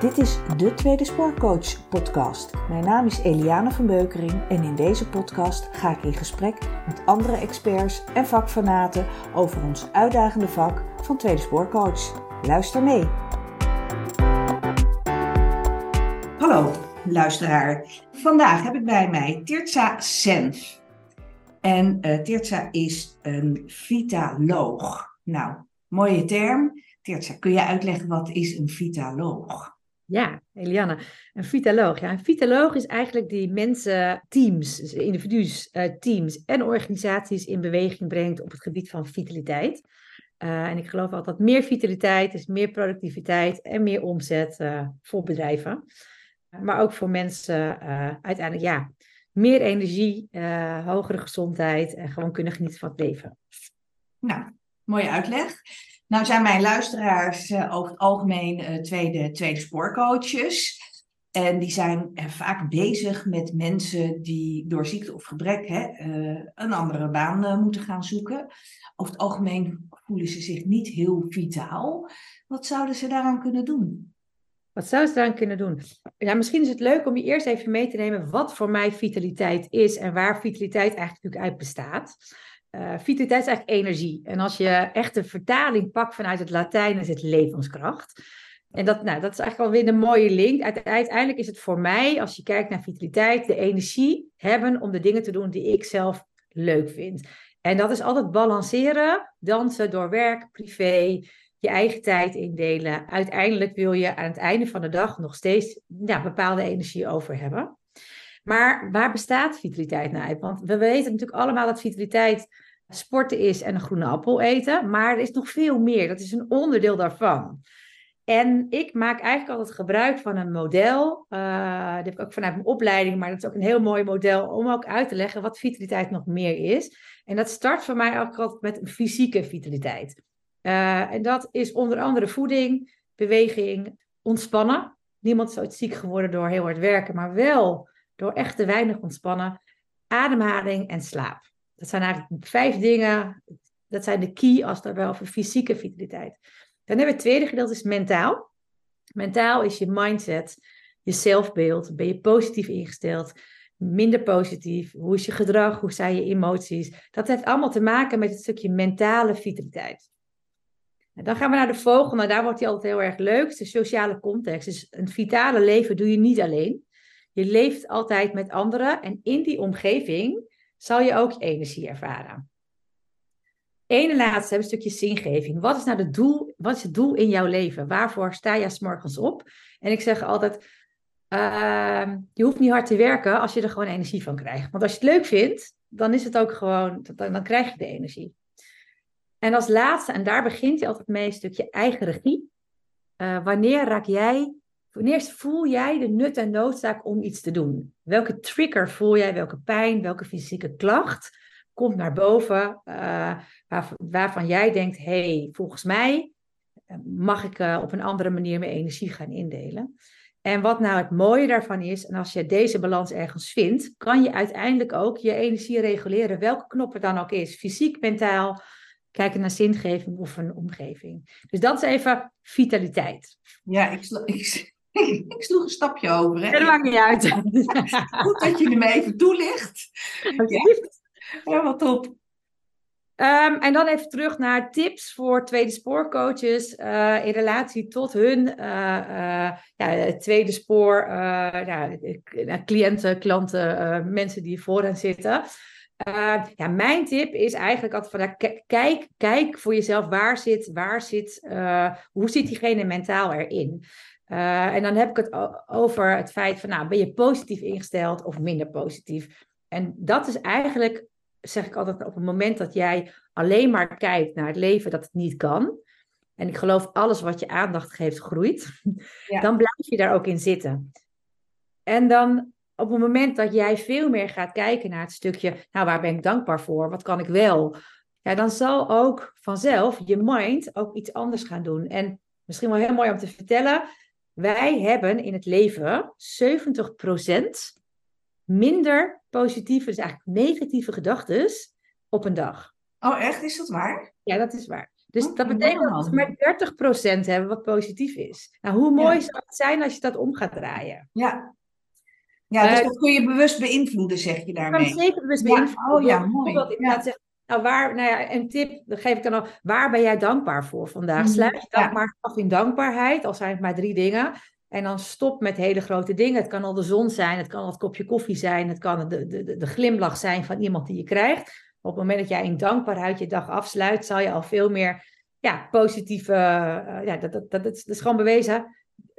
Dit is de Tweede Spoorcoach podcast. Mijn naam is Eliane van Beukering en in deze podcast ga ik in gesprek met andere experts en vakfanaten over ons uitdagende vak van Tweede Spoorcoach. Luister mee. Hallo luisteraar. Vandaag heb ik bij mij Tirtsa Senf. En uh, is een vitaloog. Nou, mooie term. Tirtsa, kun je uitleggen wat is een vitaloog? Ja, Eliane. Een vitaloog. Ja, een vitaloog is eigenlijk die mensen, teams, dus individu's, uh, teams en organisaties in beweging brengt op het gebied van vitaliteit. Uh, en ik geloof altijd dat meer vitaliteit is meer productiviteit en meer omzet uh, voor bedrijven. Maar ook voor mensen uiteindelijk, ja, meer energie, hogere gezondheid en gewoon kunnen genieten van het leven. Nou, mooie uitleg. Nou zijn mijn luisteraars uh, over het algemeen uh, tweede, tweede spoorcoaches. En die zijn uh, vaak bezig met mensen die door ziekte of gebrek hè, een andere baan moeten gaan zoeken. Over het algemeen voelen ze zich niet heel vitaal. Wat zouden ze daaraan kunnen doen? Wat zouden ze daaraan kunnen doen? Ja, misschien is het leuk om je eerst even mee te nemen wat voor mij vitaliteit is en waar vitaliteit eigenlijk uit bestaat. Uh, vitaliteit is eigenlijk energie. En als je echt een vertaling pakt vanuit het Latijn, is het levenskracht. En dat, nou, dat is eigenlijk alweer een mooie link. Uiteindelijk is het voor mij, als je kijkt naar vitaliteit, de energie hebben om de dingen te doen die ik zelf leuk vind. En dat is altijd balanceren, dansen door werk, privé, je eigen tijd indelen. Uiteindelijk wil je aan het einde van de dag nog steeds ja, bepaalde energie over hebben. Maar waar bestaat vitaliteit nou uit? Want we weten natuurlijk allemaal dat vitaliteit sporten is en een groene appel eten. Maar er is nog veel meer. Dat is een onderdeel daarvan. En ik maak eigenlijk altijd gebruik van een model. Uh, dat heb ik ook vanuit mijn opleiding, maar dat is ook een heel mooi model om ook uit te leggen wat vitaliteit nog meer is. En dat start voor mij ook altijd met een fysieke vitaliteit. Uh, en dat is onder andere voeding, beweging, ontspannen. Niemand is ooit ziek geworden door heel hard werken, maar wel door echt te weinig ontspannen, ademhaling en slaap. Dat zijn eigenlijk vijf dingen, dat zijn de key als het wel over fysieke vitaliteit. Dan hebben we het tweede gedeelte, is mentaal. Mentaal is je mindset, je zelfbeeld. Ben je positief ingesteld, minder positief? Hoe is je gedrag? Hoe zijn je emoties? Dat heeft allemaal te maken met het stukje mentale vitaliteit. Dan gaan we naar de volgende, daar wordt hij altijd heel erg leuk. De sociale context. Dus een vitale leven doe je niet alleen. Je leeft altijd met anderen en in die omgeving zal je ook energie ervaren. Ene laatste een stukje zingeving. Wat is nou het doel? Wat is het doel in jouw leven? Waarvoor sta je s morgens op? En ik zeg altijd, uh, je hoeft niet hard te werken als je er gewoon energie van krijgt. Want als je het leuk vindt, dan is het ook gewoon, dan krijg je de energie. En als laatste, en daar begint je altijd mee, een stukje eigen regie. Uh, wanneer raak jij Wanneer voel jij de nut en noodzaak om iets te doen? Welke trigger voel jij? Welke pijn? Welke fysieke klacht komt naar boven? Uh, waarvan jij denkt: hey, volgens mij eh, mag ik op een andere manier mijn energie gaan indelen. En wat nou het mooie daarvan is, en als je deze balans ergens vindt, kan je uiteindelijk ook je energie reguleren, welke knop het dan ook is, fysiek, mentaal, kijken naar zingeving of een omgeving. Dus dat is even vitaliteit. Ja, ik, ik, ik sloeg een stapje over. Hè? Dat maakt niet uit. Goed dat je me even toelicht. Ja, wat top. Um, en dan even terug naar tips voor tweede spoorcoaches uh, in relatie tot hun uh, uh, ja, tweede spoor, ja, cliënten, klanten, mensen die voor hen zitten. Ja, mijn tip is eigenlijk altijd van kijk, kijk voor jezelf waar zit, waar zit, hoe zit diegene mentaal erin. Uh, en dan heb ik het over het feit van, nou, ben je positief ingesteld of minder positief? En dat is eigenlijk, zeg ik altijd, op het moment dat jij alleen maar kijkt naar het leven dat het niet kan. En ik geloof, alles wat je aandacht geeft, groeit. Ja. Dan blijf je daar ook in zitten. En dan op het moment dat jij veel meer gaat kijken naar het stukje, nou, waar ben ik dankbaar voor? Wat kan ik wel? Ja, dan zal ook vanzelf je mind ook iets anders gaan doen. En misschien wel heel mooi om te vertellen. Wij hebben in het leven 70% minder positieve, dus eigenlijk negatieve gedachten op een dag. Oh, echt? Is dat waar? Ja, dat is waar. Dus Oh, dat mooi betekent dat we maar 30% hebben wat positief is. Nou, hoe mooi Ja. zou het zijn als je dat om gaat draaien? Ja. Ja, dus Eh, dat kun je bewust beïnvloeden, zeg je Je kan daarmee. zeker bewust Ja, beïnvloeden. oh ja, mooi. Inderdaad Ja. zeggen, nou waar, nou ja, een tip, dat geef ik dan al. Waar ben jij dankbaar voor vandaag? Mhm, Sluit je maar af in dankbaarheid, al zijn het maar drie dingen. En dan stop met hele grote dingen. Het kan al de zon zijn, het kan al het kopje koffie zijn, het kan de, de, de, de glimlach zijn van iemand die je krijgt. Op het moment dat jij in dankbaarheid je dag afsluit, zal je al veel meer ja, positieve. eh, ja, dat, dat, dat, dat is, dat is gewoon bewezen.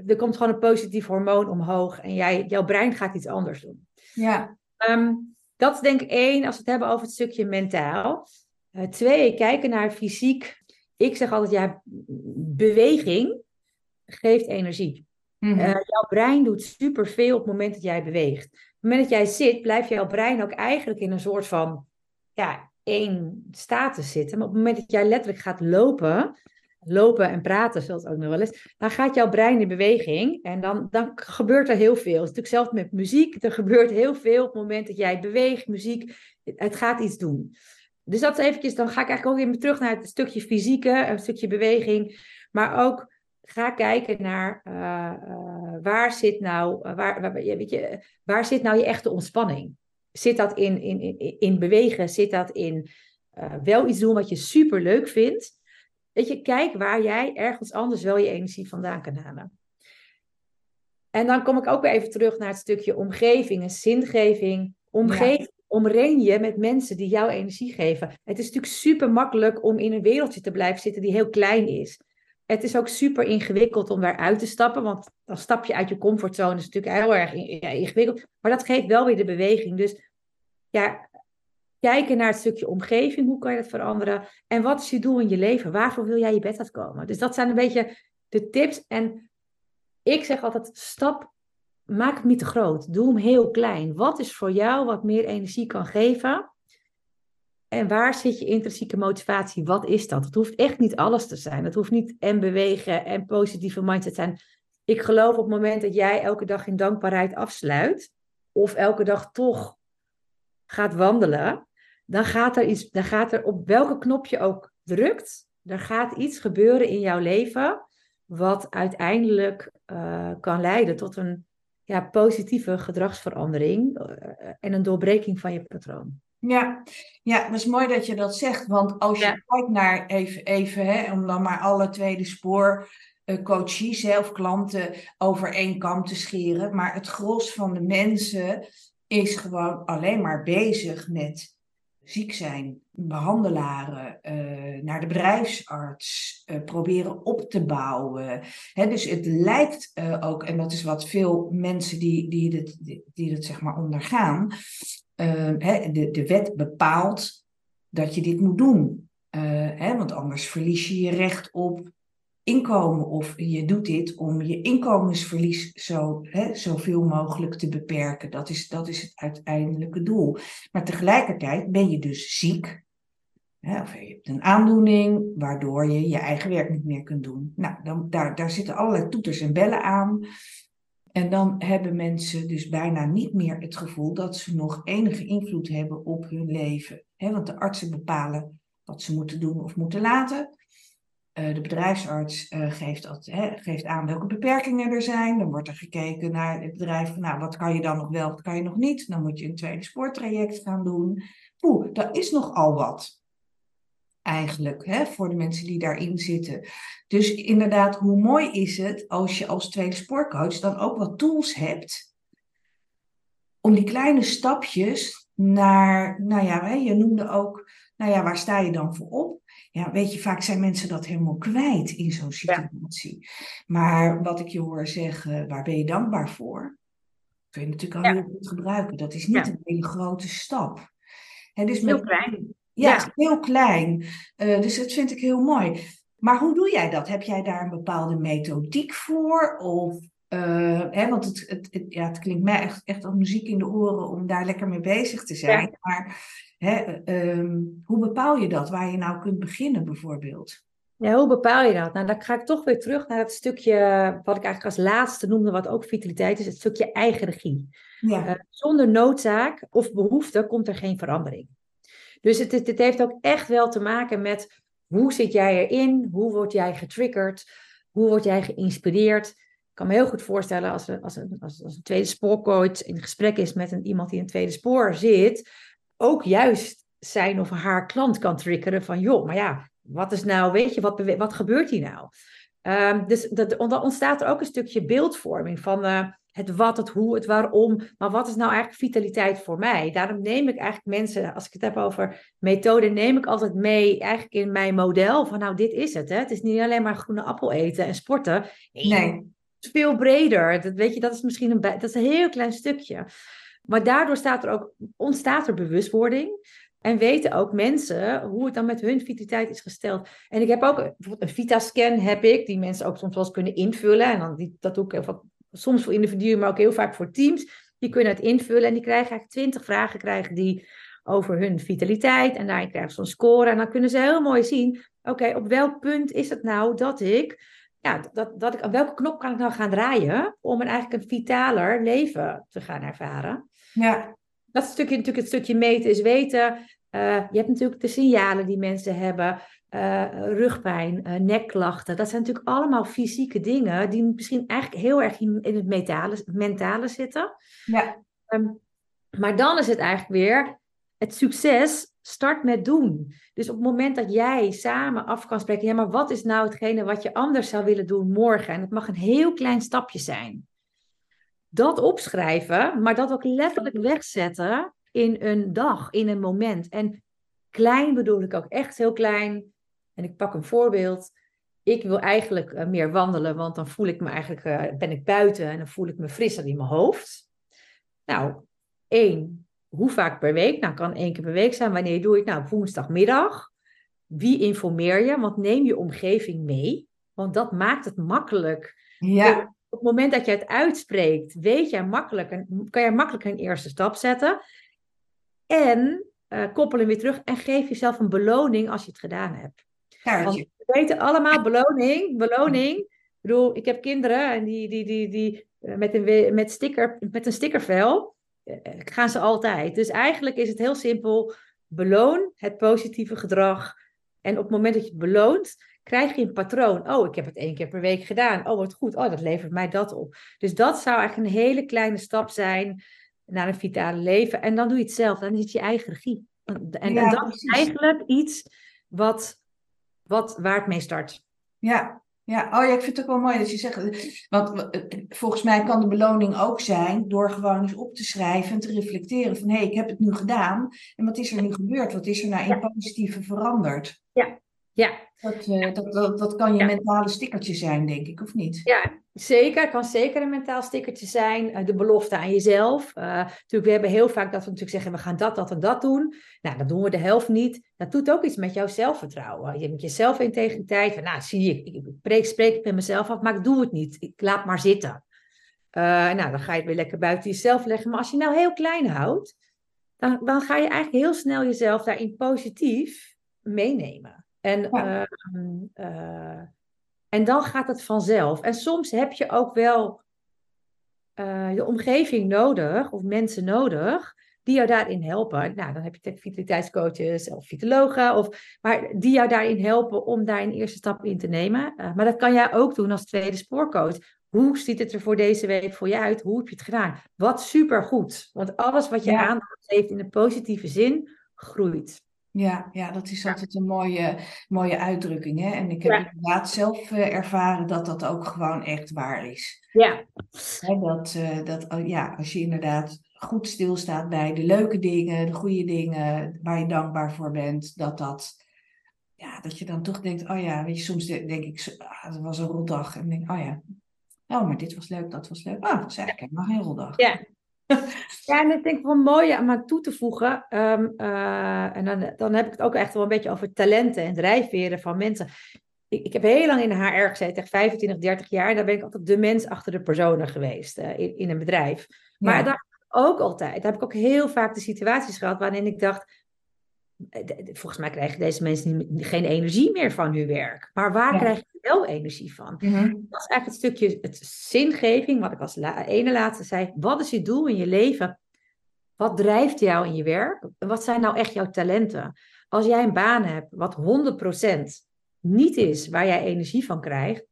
Er komt gewoon een positief hormoon omhoog en jij, jouw brein gaat iets anders doen. Ja. Ehm, dat is denk ik één, als we het hebben over het stukje mentaal. Eh, twee, kijken naar fysiek. Ik zeg altijd, ja, beweging geeft energie. Mhm. Eh, jouw brein doet superveel op het moment dat jij beweegt. Op het moment dat jij zit, blijft jouw brein ook eigenlijk in een soort van ja, één status zitten. Maar op het moment dat jij letterlijk gaat lopen, lopen en praten, zoals ook nog wel eens, dan gaat jouw brein in beweging en dan, dan gebeurt er heel veel. Het is natuurlijk zelfs met muziek, er gebeurt heel veel op het moment dat jij beweegt, muziek, het gaat iets doen. Dus dat is eventjes, dan ga ik eigenlijk ook even terug naar het stukje fysieke, een stukje beweging, maar ook ga kijken naar uh, uh, waar zit nou, uh, waar, waar, weet je, waar zit nou je echte ontspanning? Zit dat in, in, in, in bewegen? Zit dat in wel iets doen wat je super leuk vindt? Weet je, kijk waar jij ergens anders wel je energie vandaan kan halen. En dan kom ik ook weer even terug naar het stukje omgeving en zingeving. Omgeving, ja. omring je met mensen die jouw energie geven. Het is natuurlijk super makkelijk om in een wereldje te blijven zitten die heel klein is. Het is ook super ingewikkeld om daaruit te stappen, want dan stap je uit je comfortzone. Dat is natuurlijk heel erg ingewikkeld. Maar dat geeft wel weer de beweging. Dus ja, kijken naar het stukje omgeving. Hoe kan je dat veranderen? En wat is je doel in je leven? Waarvoor wil jij je bed uitkomen? Dus dat zijn een beetje de tips. En ik zeg altijd, stap, maak het niet te groot. Doe hem heel klein. Wat is voor jou wat meer energie kan geven? En waar zit je intrinsieke motivatie? Wat is dat? Het hoeft echt niet alles te zijn. Het hoeft niet en bewegen en positieve mindset zijn. Ik geloof op het moment dat jij elke dag in dankbaarheid afsluit, of elke dag toch gaat wandelen, dan gaat er iets, dan gaat er op welke knop je ook drukt, er gaat iets gebeuren in jouw leven wat uiteindelijk uh, kan leiden tot een ja, positieve gedragsverandering uh, en een doorbreking van je patroon. Ja. ja, dat is mooi dat je dat zegt. Want als je Ja. kijkt naar even, even hè, om dan maar alle tweede spoor eh, coaches hè, of klanten over één kam te scheren. Maar het gros van de mensen is gewoon alleen maar bezig met ziek zijn, behandelaren, eh, naar de bedrijfsarts, eh, proberen op te bouwen. Hè, dus het lijkt eh, ook, en dat is wat veel mensen die, die, dit, die, zeg maar ondergaan, hè, de, de wet bepaalt dat je dit moet doen. Hè, want anders verlies je je recht op inkomen. Of je doet dit om je inkomensverlies zo, hè, zoveel mogelijk te beperken. Dat is, dat is het uiteindelijke doel. Maar tegelijkertijd ben je dus ziek. Hè, of je hebt een aandoening waardoor je je eigen werk niet meer kunt doen. Nou, dan, daar, daar zitten allerlei toeters en bellen aan. En dan hebben mensen dus bijna niet meer het gevoel dat ze nog enige invloed hebben op hun leven. Want de artsen bepalen wat ze moeten doen of moeten laten. Uh, de bedrijfsarts uh, geeft, dat, he, geeft aan welke beperkingen er zijn. Dan wordt er gekeken naar het bedrijf. Nou, wat kan je dan nog wel, wat kan je nog niet? Dan moet je een tweede spoortraject gaan doen. Oeh, dat is nogal wat eigenlijk, hè, voor de mensen die daarin zitten. Dus inderdaad, hoe mooi is het als je als tweede spoorcoach dan ook wat tools hebt om die kleine stapjes naar, nou ja, hè, je noemde ook, nou ja, waar sta je dan voor op? Ja, weet je, vaak zijn mensen dat helemaal kwijt in zo'n situatie. Ja. Maar wat ik je hoor zeggen, waar ben je dankbaar voor? Kun je natuurlijk al Ja. heel goed gebruiken. Dat is niet Ja. een hele grote stap. Hè, dus Heel met- klein. ja, heel klein. Eh, dus dat vind ik heel mooi. Maar hoe doe jij dat? Heb jij daar een bepaalde methodiek voor? Of, eh, hè, want het, het, het, ja, het klinkt mij echt, echt als muziek in de oren om daar lekker mee bezig te zijn. Maar hè, ehm, hoe bepaal je dat? Waar je nou kunt beginnen bijvoorbeeld? Ja, hoe bepaal je dat? Nou, dan ga ik toch weer terug naar het stukje wat ik eigenlijk als laatste noemde, wat ook vitaliteit is, het stukje eigen regie. Ja, Eh, zonder noodzaak of behoefte komt er geen verandering. Dus het, het, het heeft ook echt wel te maken met Hoe zit jij erin? Hoe word jij getriggerd? Hoe word jij geïnspireerd? Ik kan me heel goed voorstellen als, een, als, een, als, als een tweede spoorcoach in gesprek is met een, iemand die in een tweede spoor zit, ook juist zijn of haar klant kan triggeren van joh, maar ja, wat is nou, weet je, wat, wat gebeurt hier nou? Um, dus dat, dan ontstaat er ook een stukje beeldvorming van uh, het wat, het hoe, het waarom. Maar wat is nou eigenlijk vitaliteit voor mij? Daarom neem ik eigenlijk mensen, als ik het heb over methode, neem ik altijd mee eigenlijk in mijn model van nou, dit is het. Hè? Het is niet alleen maar groene appel eten en sporten. Nee. veel breder. Dat, weet je, dat is misschien een, dat is een heel klein stukje. Maar daardoor staat er ook, ontstaat er bewustwording. En weten ook mensen hoe het dan met hun vitaliteit is gesteld. En ik heb ook bijvoorbeeld een Vitascan heb ik, die mensen ook soms wel eens kunnen invullen. En dan die, dat doe ik soms voor individuen, maar ook heel vaak voor teams. Die kunnen het invullen en die krijgen eigenlijk twintig vragen krijgen die over hun vitaliteit. En daarin krijgen ze een score. En dan kunnen ze heel mooi zien, oké, op welk punt is het nou dat ik, ja, dat, dat ik, op welke knop kan ik nou gaan draaien om een, eigenlijk een vitaler leven te gaan ervaren. Ja dat stukje natuurlijk het stukje meten is weten. Uh, je hebt natuurlijk de signalen die mensen hebben. Uh, rugpijn, uh, nekklachten. Dat zijn natuurlijk allemaal fysieke dingen die misschien eigenlijk heel erg in, in het mentale, mentale zitten. Ja. Um, maar dan is het eigenlijk weer het succes start met doen. Dus op het moment dat jij samen af kan spreken, ja, maar wat is nou hetgene wat je anders zou willen doen morgen? En het mag een heel klein stapje zijn dat opschrijven, maar dat ook letterlijk wegzetten in een dag, in een moment. En klein bedoel ik ook echt heel klein. En ik pak een voorbeeld. Ik wil eigenlijk uh, meer wandelen, want dan voel ik me eigenlijk, uh, ben ik buiten en dan voel ik me frisser in mijn hoofd. Nou, één, hoe vaak per week? Nou, kan één keer per week zijn. Wanneer doe het? Nou, woensdagmiddag. Wie informeer je? Want neem je omgeving mee. Want dat maakt het makkelijk ja het moment dat je het uitspreekt, weet je makkelijk een, kan je makkelijk een eerste stap zetten. En uh, koppel hem weer terug en geef jezelf een beloning als je het gedaan hebt. Want we weten allemaal beloning, beloning. Ik bedoel, ik heb kinderen en die, die, die, die uh, met, een, met, sticker, met een stickervel uh, gaan ze altijd. Dus eigenlijk is het heel simpel. Beloon het positieve gedrag. En op het moment dat je het beloont, krijg je een patroon. Oh, ik heb het één keer per week gedaan. Oh, wat goed. Oh, dat levert mij dat op. Dus dat zou eigenlijk een hele kleine stap zijn naar een vitale leven. En dan doe je het zelf. Dan is het je eigen regie. En, en dat is eigenlijk iets wat, wat, waar het mee start. Ja, ja, oh ja, ik vind het ook wel mooi dat je zegt. Want volgens mij kan de beloning ook zijn door gewoon eens op te schrijven en te reflecteren van hé, hey, ik heb het nu gedaan. En wat is er nu gebeurd? Wat is er nou in positieve veranderd? Ja, ja. Dat, uh, dat, dat, dat, kan je mentale stickertje zijn, denk ik, of niet? Ja, zeker. Het kan zeker een mentaal stickertje zijn. Uh, de belofte aan jezelf. Uh, natuurlijk, we hebben heel vaak dat we natuurlijk zeggen, we gaan dat, dat en dat doen. Nou, dan doen we de helft niet. Dat doet ook iets met jouw zelfvertrouwen. Je met je zelfintegriteit. Van, nou, zie je, ik spreek, spreek met mezelf af, maar ik doe het niet. Ik laat maar zitten. nou, dan ga je het weer lekker buiten jezelf leggen. Maar als je nou heel klein houdt, dan, dan ga je eigenlijk heel snel jezelf daarin positief meenemen. En, ehm, eh, en dan gaat het vanzelf. En soms heb je ook wel de omgeving nodig, of mensen nodig, die jou daarin helpen. Nou, dan heb je vitaliteitscoaches of vitologen, of, maar die jou daarin helpen om daar een eerste stap in te nemen. Uh, maar dat kan jij ook doen als tweede spoorcoach. Hoe ziet het er voor deze week voor je uit? Hoe heb je het gedaan? Wat supergoed. Want alles wat je ja. aandacht heeft in de positieve zin, groeit. Ja, ja, dat is altijd een mooie, mooie uitdrukking. Hè? En ik heb inderdaad zelf uh, ervaren dat dat ook gewoon echt waar is. Ja. Hè, dat, uh, dat oh, ja, als je inderdaad goed stilstaat bij de leuke dingen, de goede dingen, waar je dankbaar voor bent, dat dat, ja, dat je dan toch denkt, oh ja, weet je, soms denk ik, ah, het was een rotdag. En denk, oh ja, oh, maar dit was leuk, dat was leuk. Ah, dat is eigenlijk helemaal geen rotdag. Ja, ja, en dat denk ik wel mooi om aan toe te voegen. Um, uh, en dan, dan heb ik het ook echt wel een beetje over talenten en drijfveren van mensen. Ik, ik heb heel lang in de HR gezeten, echt 25, 30 jaar. En daar ben ik altijd de mens achter de personen geweest uh, in, in, een bedrijf. Maar ja. daar ook altijd, daar heb ik ook heel vaak de situaties gehad waarin ik dacht, eh, volgens mij krijgen deze mensen geen energie meer van hun werk. Maar waar ja. krijg je wel energie van? Mm -hmm. Dat is eigenlijk het stukje het zingeving, wat ik als la ene laatste zei. Wat is je doel in je leven? Wat drijft jou in je werk? Wat zijn nou echt jouw talenten? Als jij een baan hebt wat 100% niet is waar jij energie van krijgt,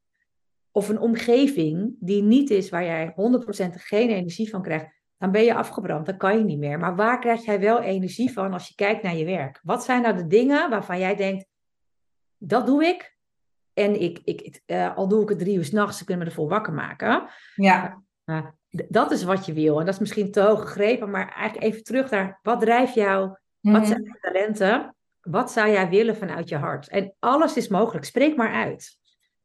of een omgeving die niet is waar jij 100% geen energie van krijgt, dan ben je afgebrand, dan kan je niet meer. Maar waar krijg jij wel energie van als je kijkt naar je werk? Wat zijn nou de dingen waarvan jij denkt, dat doe ik. En ik, ik, uh, al doe ik het drie uur s'nachts, ze kunnen me ervoor wakker maken. Ja. Uh, dat is wat je wil. En dat is misschien te hoog gegrepen, maar eigenlijk even terug naar wat drijft jou? Wat mhm. zijn je talenten? Wat zou jij willen vanuit je hart? En alles is mogelijk. Spreek maar uit.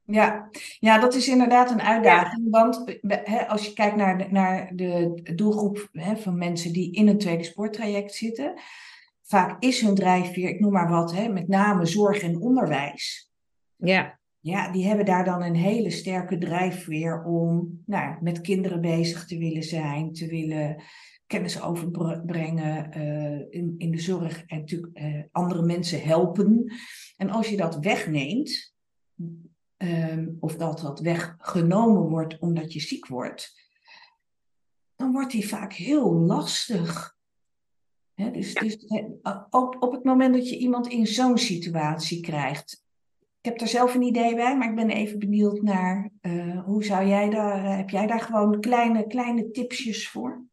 Ja, ja dat is inderdaad een uitdaging. Want als je kijkt naar de, naar de doelgroep van mensen die in een tweede sporttraject zitten, vaak is hun drijfveer, ik noem maar wat, met name zorg en onderwijs. Ja. Ja, die hebben daar dan een hele sterke drijfveer om nou, met kinderen bezig te willen zijn, te willen kennis overbrengen uh, in, in de zorg en natuurlijk uh, andere mensen helpen. En als je dat wegneemt, um, of dat dat weggenomen wordt omdat je ziek wordt, dan wordt die vaak heel lastig. dus, dus op, op het moment dat je iemand in zo'n situatie krijgt, ik heb er zelf een idee bij, maar ik ben even benieuwd naar uh, hoe zou jij daar, uh, heb jij daar gewoon kleine, kleine tipsjes voor?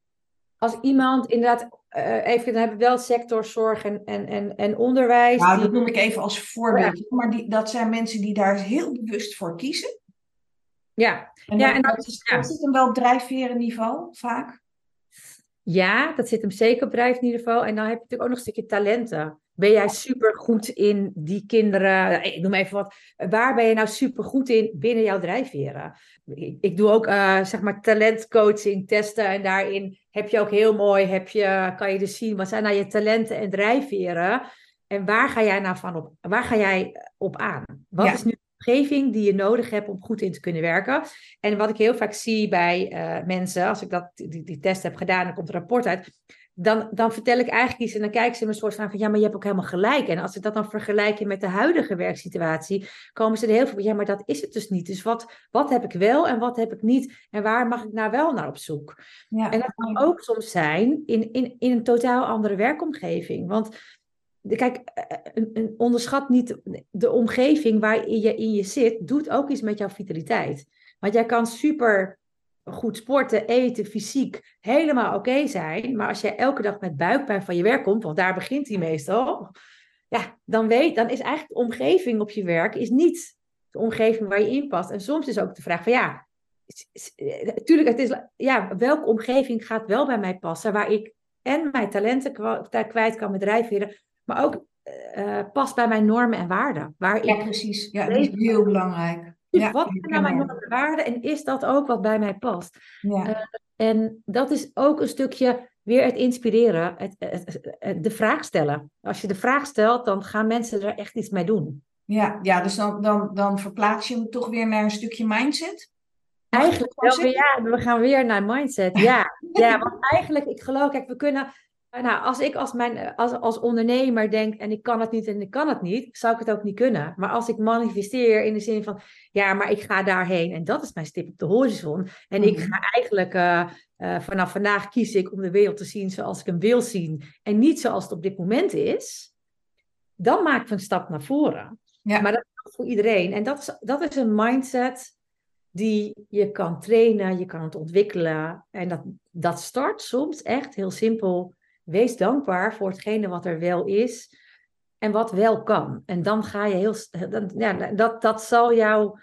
Als iemand inderdaad, uh, even, dan hebben we wel sectorzorg en, en, en, en onderwijs. Nou, die... dat noem ik even als voorbeeld. Maar die, dat zijn mensen die daar heel bewust voor kiezen. Ja, en ja, en dat, dat, is, ja. dat zit hem wel op drijfverenniveau vaak. Ja, dat zit hem zeker op drijfniveau. En dan heb je natuurlijk ook nog een stukje talenten. Ben jij super goed in die kinderen? Ik noem even wat. Waar ben je nou super goed in binnen jouw drijfveren? Ik, ik doe ook uh, zeg maar talentcoaching, testen. En daarin heb je ook heel mooi, heb je, kan je dus zien wat zijn nou je talenten en drijfveren. En waar ga jij nou van op? Waar ga jij op aan? Wat ja. is nu omgeving die je nodig hebt om goed in te kunnen werken. En wat ik heel vaak zie bij uh, mensen, als ik dat, die, die test heb gedaan, dan komt een rapport uit. Dan, dan vertel ik eigenlijk iets en dan kijken ze me een soort van, van ja, maar je hebt ook helemaal gelijk. En als ik dat dan vergelijk met de huidige werksituatie, komen ze er heel veel van, ja, maar dat is het dus niet. Dus wat, wat heb ik wel en wat heb ik niet? En waar mag ik nou wel naar op zoek? Ja. En dat kan ook soms zijn in, in, in een totaal andere werkomgeving. Want Kijk, eh, een, een onderschat niet de omgeving waarin je in je zit, doet ook iets met jouw vitaliteit. Want jij kan super goed sporten, eten, fysiek, helemaal oké zijn. Maar als jij elke dag met buikpijn van je werk komt, want daar begint hij meestal, ja, dan weet, dan is eigenlijk de omgeving op je werk is niet de omgeving waar je in past. En soms is ook de vraag van ja, natuurlijk, het is, ja, welke omgeving gaat wel bij mij passen, waar ik en mijn talenten kwijt kan met drijfveren, maar ook uh, past bij mijn normen en waarden. Waar ja, precies. Ja, dat is heel belangrijk. Ja, wat zijn nou mijn normen en waarden en is dat ook wat bij mij past? Ja. Uh, en dat is ook een stukje weer het inspireren, het, het, het, de vraag stellen. Als je de vraag stelt, dan gaan mensen er echt iets mee doen. Ja, ja dus dan, dan, dan verplaats je hem toch weer naar een stukje mindset? Eigenlijk wel weer, ja, we gaan weer naar mindset. Ja, ja want eigenlijk, ik geloof, kijk, we kunnen nou, als ik als, mijn, als, als ondernemer denk en ik kan het niet en ik kan het niet, zou ik het ook niet kunnen. Maar als ik manifesteer in de zin van, ja, maar ik ga daarheen en dat is mijn stip op de horizon. En ik mhm. ga eigenlijk uh, uh, vanaf vandaag kies ik om de wereld te zien zoals ik hem wil zien en niet zoals het op dit moment is. Dan maak ik een stap naar voren. Ja. Maar dat is voor iedereen. En dat is, dat is een mindset die je kan trainen, je kan het ontwikkelen. En dat, dat start soms echt heel simpel wees dankbaar voor hetgene wat er wel is en wat wel kan. En dan ga je heel. Dan, ja, dat, dat zal jouw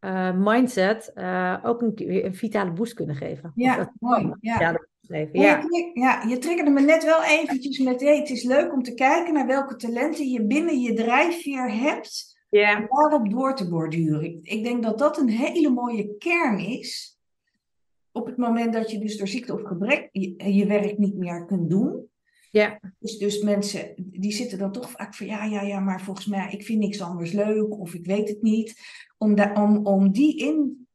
uh, mindset uh, ook een, een vitale boost kunnen geven. Ja, dat, mooi. Ja. Ja. Ja. Je, ja, je triggerde me net wel eventjes met, hey, het is leuk om te kijken naar welke talenten je binnen je drijfveer hebt, ja. om daarop door te borduren. Ik denk dat dat een hele mooie kern is, op het moment dat je dus door ziekte of gebrek je, je werk niet meer kunt doen. Ja. Dus, dus mensen die zitten dan toch vaak van ja, ja, ja, maar volgens mij, ik vind niks anders leuk of ik weet het niet. Om, da, om, om die in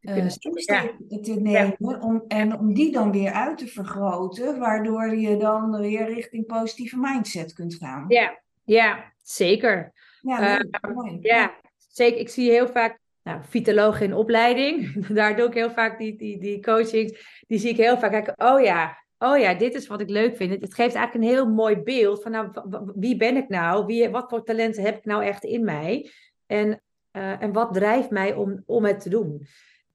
uh, te nemen ja. om, en om die dan weer uit te vergroten, waardoor je dan weer richting positieve mindset kunt gaan. Ja, ja zeker. Ja, uh, mooi. ja, zeker. Ik zie heel vaak nou, in opleiding. Daar doe ik heel vaak die, die, die coachings. Die zie ik heel vaak kijken. Oh ja, oh ja, dit is wat ik leuk vind. Het, geeft eigenlijk een heel mooi beeld van, nou, wie ben ik nou? Wie, wat voor talenten heb ik nou echt in mij? En, uh, en wat drijft mij om, om het te doen?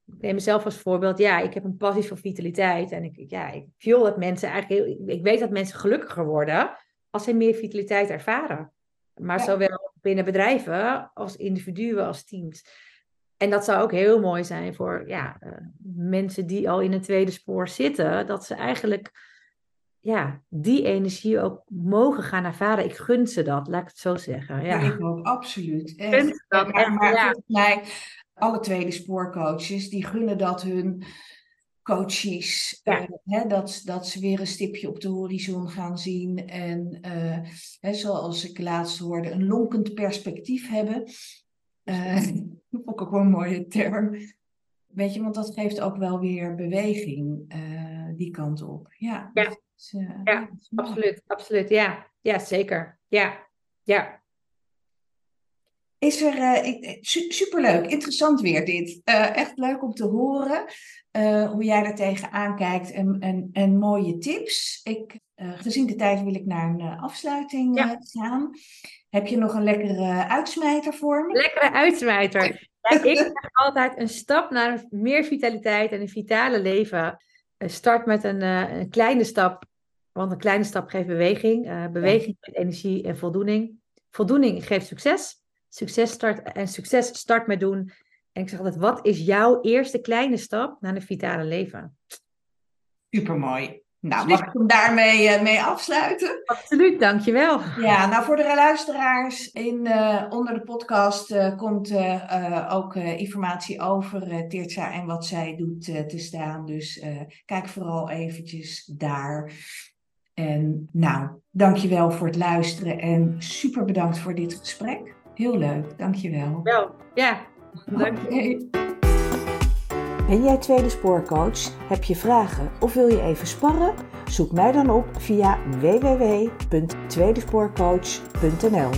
Ik neem mezelf als voorbeeld. Ja, ik heb een passie voor vitaliteit. En ik, ja, ik dat mensen eigenlijk heel, ik weet dat mensen gelukkiger worden als ze meer vitaliteit ervaren. Maar zowel binnen bedrijven als individuen, als teams. En dat zou ook heel mooi zijn voor ja, uh, mensen die al in een tweede spoor zitten. Dat ze eigenlijk ja, die energie ook mogen gaan ervaren. Ik gun ze dat, laat ik het zo zeggen. Ja, ik ook, absoluut. Echt. Dat, maar, maar ja. volgens mij, alle tweede spoorcoaches, die gunnen dat hun coaches. Ja. Uh, hè, dat, dat ze weer een stipje op de horizon gaan zien. En uh, hè, zoals ik laatst hoorde, een lonkend perspectief hebben. Uh, vond ik ook wel een mooie term. Weet je, want dat geeft ook wel weer beweging die kant op. Ja, ja. Dus, ja absoluut, absoluut. Ja, ja zeker. Ja, ja. Is er, uh, superleuk, interessant weer dit. Uh, echt leuk om te horen uh, hoe jij daar tegenaan kijkt en, en, en mooie tips. Ik, gezien de tijd wil ik naar een afsluiting ja. gaan. Heb je nog een lekkere uitsmijter voor me? Lekkere uitsmijter. Ja, ik zeg altijd een stap naar meer vitaliteit en een vitale leven. start met een, een kleine stap, want een kleine stap geeft beweging. beweging geeft energie en voldoening. Voldoening geeft succes. Succes start en succes start met doen. En ik zeg altijd, wat is jouw eerste kleine stap naar een vitale leven? Supermooi. Nou, mag ik hem daarmee uh, mee afsluiten? Absoluut, dankjewel. Ja, nou voor de luisteraars, in, uh, onder de podcast uh, komt ook informatie over Tirza en wat zij doet te staan. Dus kijk vooral eventjes daar. En nou, dankjewel voor het luisteren en super bedankt voor dit gesprek. Heel leuk, dankjewel. Wel, ja, dank je. Ben jij tweede spoorcoach? Heb je vragen of wil je even sparren? Zoek mij dan op via www.tweedespoorcoach.nl